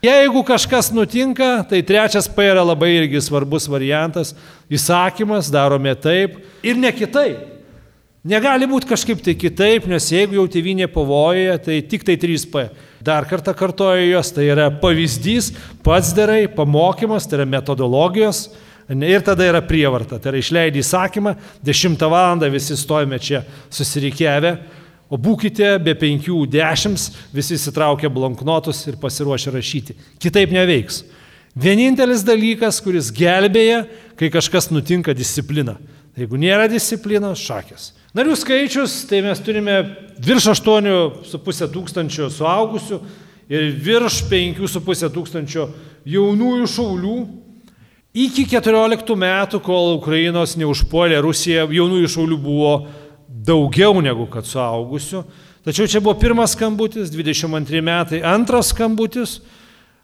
Speaker 2: Jeigu kažkas nutinka, tai trečias P yra labai irgi svarbus variantas, įsakymas, darome taip ir ne kitaip. Negali būti kažkaip tai kitaip, nes jeigu jau tėvinė pavoja, tai tik tai 3P. Dar kartą kartoju jos, tai yra pavyzdys, pats darai, pamokymas, tai yra metodologijos ir tada yra prievarta. Tai yra išleidai įsakymą, 10 val. visi stojame čia susirikiavę, o būkite be 5-10, visi įsitraukia blanknotus ir pasiruošę rašyti. Kitaip neveiks. Vienintelis dalykas, kuris gelbėja, kai kažkas nutinka disciplina. Jeigu nėra disciplinos, šakės. Narių skaičius, tai mes turime virš 8,5 tūkstančio suaugusių ir virš 5,5 tūkstančio jaunųjų šaulių. Iki 14 metų, kol Ukrainos neužpuolė Rusija, jaunųjų šaulių buvo daugiau negu kad suaugusių. Tačiau čia buvo pirmas skambutis, 22 metai, antras skambutis.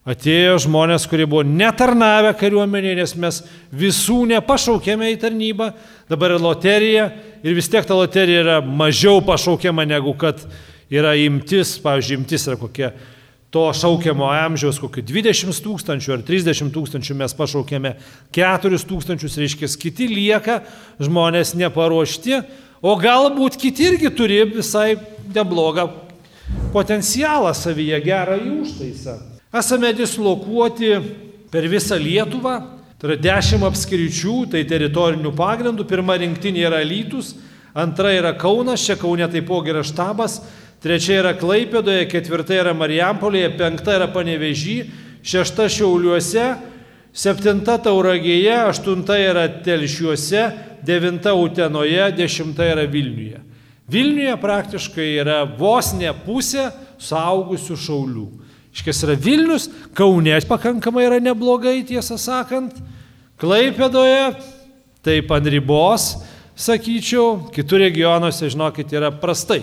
Speaker 2: Atėjo žmonės, kurie buvo netarnavę kariuomenėje, nes mes visų nepašaukėme į tarnybą, dabar yra loterija ir vis tiek ta loterija yra mažiau pašaukiama negu kad yra imtis, pavyzdžiui, imtis yra kokia to šaukiamo amžiaus, kokiu 20 tūkstančių ar 30 tūkstančių mes pašaukėme 4 tūkstančius, reiškia, kiti lieka žmonės neparuošti, o galbūt kiti irgi turi visai neblogą potencialą savyje, gerą jų užtaisą. Esame dislokuoti per visą Lietuvą, tai yra dešimt apskričių, tai teritorinių pagrindų. Pirma rinktinė yra Lytus, antra yra Kaunas, čia Kaune taipogi yra štabas, trečia yra Klaipėdoje, ketvirta yra Marijampolėje, penkta yra Panevežy, šešta Šiauliuose, septinta Tauragėje, aštunta yra Telšiuose, devinta Utenoje, dešimta yra Vilniuje. Vilniuje praktiškai yra vos ne pusė suaugusių šaulių. Iškės yra Vilnius, Kaunė pakankamai yra neblogai, tiesą sakant, Klaipėdoje, taip ant ribos, sakyčiau, kitur regionuose, žinokit, yra prastai.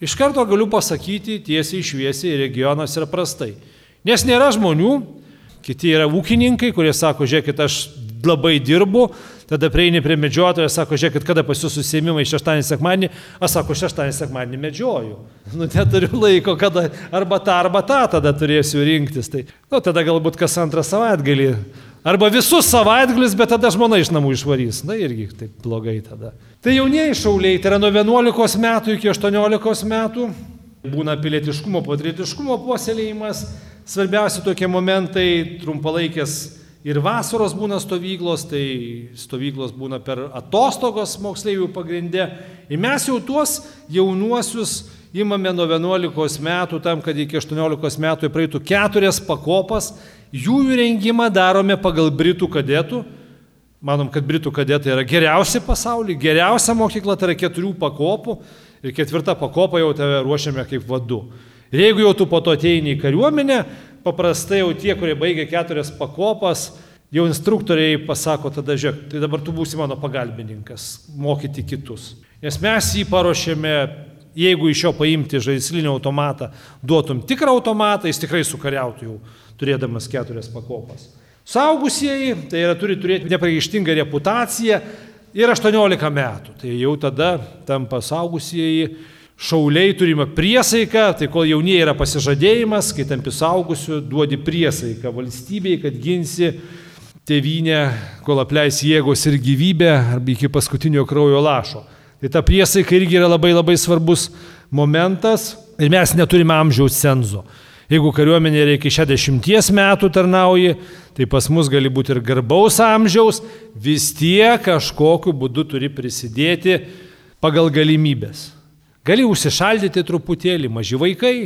Speaker 2: Iš karto galiu pasakyti tiesiai išviesiai, regionas yra prastai. Nes nėra žmonių, kiti yra ūkininkai, kurie sako, žiūrėkit, aš labai dirbu, tada prieini prie medžiotojo, sako, žiūrėkit, kada pas jūs susėmimai šeštadienį sekmadienį, aš sako, šeštadienį sekmadienį medžioju. Nu, neturiu laiko, kada arba tą, arba tą tada turėsiu rinktis. Tai, nu, tada galbūt kas antrą savaitgalį. Arba visus savaitgalius, bet tada žmona iš namų išvarys. Na irgi taip blogai tada. Tai jaunieji šauliai, tai yra nuo 11 metų iki 18 metų. Būna pilietiškumo, patriotiškumo puoselėjimas. Svarbiausi tokie momentai trumpalaikės Ir vasaros būna stovyklos, tai stovyklos būna per atostogos moksleivių pagrindė. Ir mes jau tuos jaunuosius imame nuo 11 metų tam, kad iki 18 metų praeitų keturias pakopas. Jų įrengimą darome pagal Britų kadetų. Manom, kad Britų kadetai yra geriausia pasaulyje, geriausia mokykla tai yra keturių pakopų ir ketvirta pakopa jau tave ruošiame kaip vadu. Ir jeigu jau tu po to ateini į kariuomenę, paprastai jau tie, kurie baigia keturias pakopas, jau instruktoriai pasako tada, žiūrėk, tai dabar tu būsi mano pagalbininkas, mokyti kitus. Nes mes jį paruošėme, jeigu iš jo paimti žaislinį automatą, duotum tikrą automatą, jis tikrai sukariautų jau, turėdamas keturias pakopas. Saugusieji, tai yra turi turėti nepragaištingą reputaciją ir 18 metų. Tai jau tada tampa saugusieji šauliai turime priesaiką, tai kol jaunieji yra pasižadėjimas, kai tampi saugusiu, duodi priesaiką valstybei, kad ginsi tėvynę, kol apleis jėgos ir gyvybę, arba iki paskutinio kraujo lašo. Tai ta priesaika irgi yra labai labai svarbus momentas ir mes neturime amžiaus cenzo. Jeigu kariuomenė reikia 60 metų tarnauji, tai pas mus gali būti ir garbaus amžiaus, vis tiek kažkokiu būdu turi prisidėti pagal galimybės. Gali užsišaldyti truputėlį, maži vaikai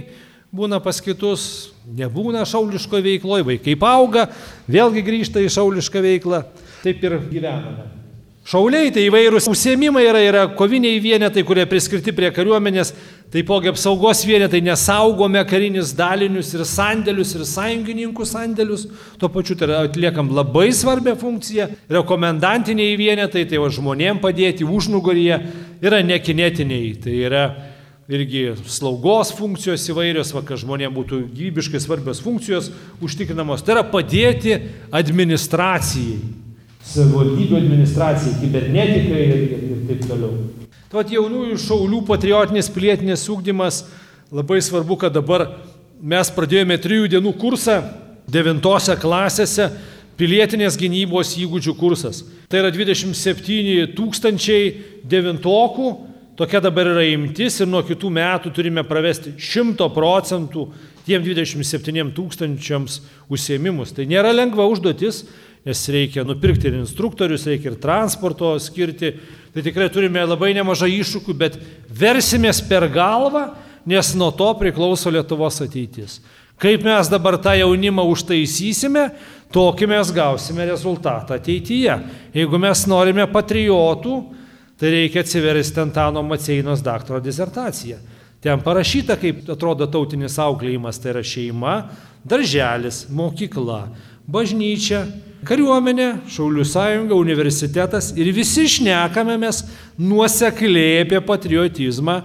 Speaker 2: būna pas kitus, nebūna šauliško veikloje, vaikai auga, vėlgi grįžta į šaulišką veiklą, taip ir gyvename. Šauliai tai įvairūs užsiemimai yra, yra koviniai vienetai, kurie priskirti prie kariuomenės, taipogi apsaugos vienetai, nesaugome karinius dalinius ir sandėlius ir sąjungininkų sandėlius, tuo pačiu tai atliekam labai svarbią funkciją, rekomendantiniai vienetai, tai va žmonėm padėti užnugaryje yra nekinetiniai, tai yra irgi slaugos funkcijos įvairios, va, kad žmonėms būtų gyvybiškai svarbios funkcijos užtikrinamos, tai yra padėti administracijai savivaldybių administracijai, kibernetikai ir, ir, ir taip toliau. Tad jaunųjų šaulių patriotinis pilietinės ūkdymas labai svarbu, kad dabar mes pradėjome trijų dienų kursą devintose klasėse pilietinės gynybos įgūdžių kursas. Tai yra 27 tūkstančiai devintokų, tokia dabar yra imtis ir nuo kitų metų turime pravesti 100 procentų tiem 27 tūkstančiams užsiemimus. Tai nėra lengva užduotis, nes reikia nupirkti ir instruktorius, reikia ir transporto skirti. Tai tikrai turime labai nemažai iššūkių, bet versimės per galvą, nes nuo to priklauso Lietuvos ateitis. Kaip mes dabar tą jaunimą užtaisysime, tokį mes gausime rezultatą ateityje. Jeigu mes norime patriotų, tai reikia atsiversti Antano Maceinos daktaro disertaciją. Ten parašyta, kaip atrodo tautinis auklėjimas, tai yra šeima, darželis, mokykla, bažnyčia, kariuomenė, Šaulių sąjunga, universitetas ir visi šnekame mes nuosekliai apie patriotizmą.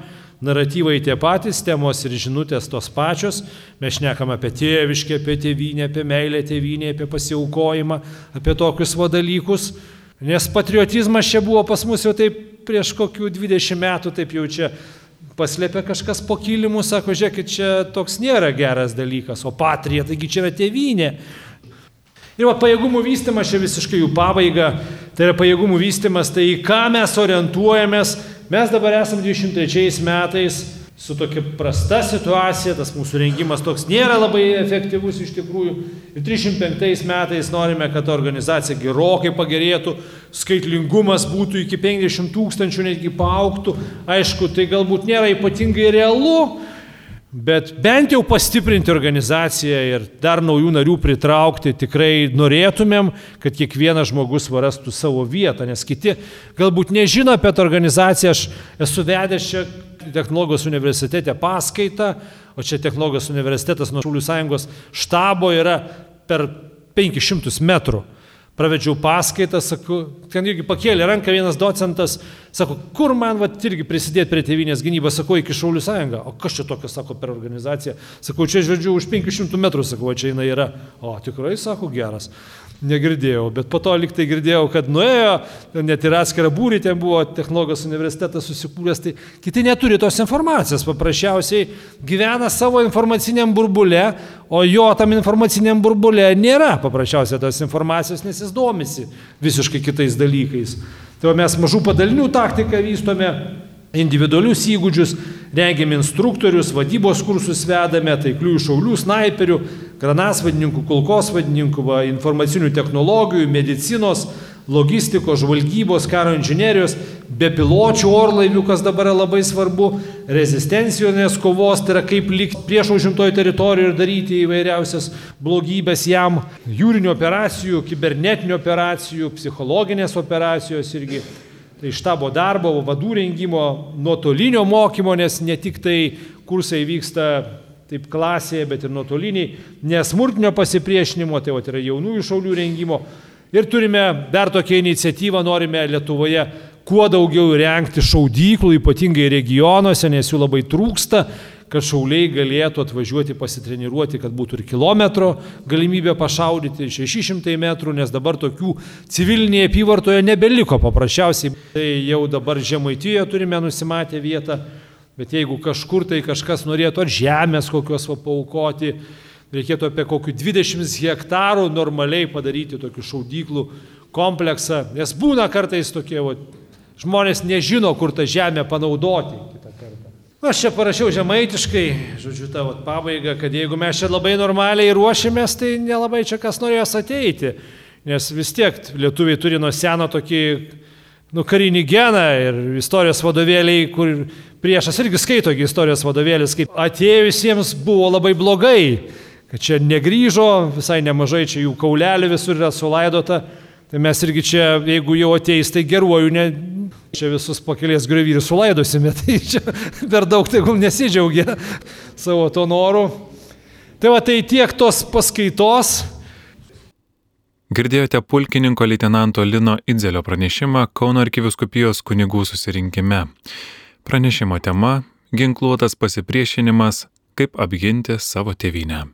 Speaker 2: Naratyvai tie patys, temos ir žinutės tos pačios. Mes šnekam apie tėviškę, apie tėvynę, apie meilę tėvynę, apie pasiaukojimą, apie tokius vadalykus. Nes patriotizmas čia buvo pas mus jau taip prieš kokių 20 metų, taip jau čia paslėpė kažkas po kilimu, sako, žiūrėkit, čia toks nėra geras dalykas, o patrija, taigi čia yra tėvynė. Ir va, pajėgumų vystimas, čia visiškai jų pabaiga, tai yra pajėgumų vystimas, tai į ką mes orientuojamės. Mes dabar esame 23 metais su tokia prasta situacija, tas mūsų rengimas toks nėra labai efektyvus iš tikrųjų. Ir 305 metais norime, kad organizacija gerokai pagerėtų, skaitlingumas būtų iki 50 tūkstančių, netgi paauktų. Aišku, tai galbūt nėra ypatingai realu, Bet bent jau pastiprinti organizaciją ir dar naujų narių pritraukti tikrai norėtumėm, kad kiekvienas žmogus varastų savo vietą, nes kiti galbūt nežino apie tą organizaciją. Aš esu vedęs čia technologijos universitete paskaitą, o čia technologijos universitetas nuo Šaulių sąjungos štabo yra per 500 metrų pravedžiau paskaitą, sakau, ten irgi pakėlė ranką vienas docentas, sako, kur man va irgi prisidėti prie tėvinės gynybos, sakau, iki Šaulių sąjungą, o kas čia tokio, sako, per organizaciją, sakau, čia žodžiu už 500 metrų, sakau, čia jinai yra, o tikrai, sako, geras negirdėjau, bet po to liktai girdėjau, kad nuėjo, net ir atskira būrį ten buvo, technologijos universitetas susikūręs, tai kiti neturi tos informacijos, paprasčiausiai gyvena savo informaciniam burbule, o jo tam informaciniam burbule nėra paprasčiausiai tos informacijos, nes jis domisi visiškai kitais dalykais. Tai mes mažų padalinių taktiką vystome, individualius įgūdžius, rengiam instruktorius, vadybos kursus vedame, taikliųjų šaulių, snaiperių, granasvadininkų, kulkosvadininkų, va, informacinių technologijų, medicinos, logistikos, žvalgybos, karo inžinerijos, bepiločių orlaivių, kas dabar yra labai svarbu, rezistencijos kovos, tai yra kaip likti prieš užimtojo teritorijoje ir daryti įvairiausias blogybės jam, jūrinių operacijų, kibernetinių operacijų, psichologinės operacijos irgi. Tai štabo darbo, vadų rengimo, nuotolinio mokymo, nes ne tik tai kursai vyksta taip klasėje, bet ir nuotoliniai, nesmurtinio pasipriešinimo, tai va, yra jaunųjų šaulių rengimo. Ir turime dar tokią iniciatyvą, norime Lietuvoje kuo daugiau rengti šaudyklų, ypatingai regionuose, nes jų labai trūksta, kad šauliai galėtų atvažiuoti pasitreniruoti, kad būtų ir kilometro galimybė pašaudyti, 600 metrų, nes dabar tokių civilinėje apyvartoje nebeliko paprasčiausiai. Tai jau dabar Žemaitijoje turime nusimatę vietą Bet jeigu kažkur tai kažkas norėtų ar žemės kokios paukoti, reikėtų apie kokių 20 hektarų normaliai padaryti tokių šaudyklų kompleksą, nes būna kartais tokie, va, žmonės nežino, kur tą žemę panaudoti kitą kartą. Aš čia parašiau žemaitiškai, žodžiu, tavo pabaigą, kad jeigu mes čia labai normaliai ruošiamės, tai nelabai čia kas norės ateiti. Nes vis tiek lietuviai turi nuo seno tokį nu, karinį geną ir istorijos vadovėliai, kur priešas irgi skaito istorijos vadovėlis, kaip atėjusiems buvo labai blogai, kad čia negryžo, visai nemažai čia jų kaulelių visur yra sulaidota. Tai mes irgi čia, jeigu jau ateis, tai geruoju, ne, čia visus pakelės grevyrus sulaidosime, tai čia per daug tegul nesidžiaugia savo to noru. Tai va tai tiek tos paskaitos.
Speaker 3: Girdėjote pulkininko leitenanto Lino Idzelio pranešimą Kauno arkiviskupijos kunigų susirinkime. Pranešimo tema - ginkluotas pasipriešinimas, kaip apginti savo tėvynę.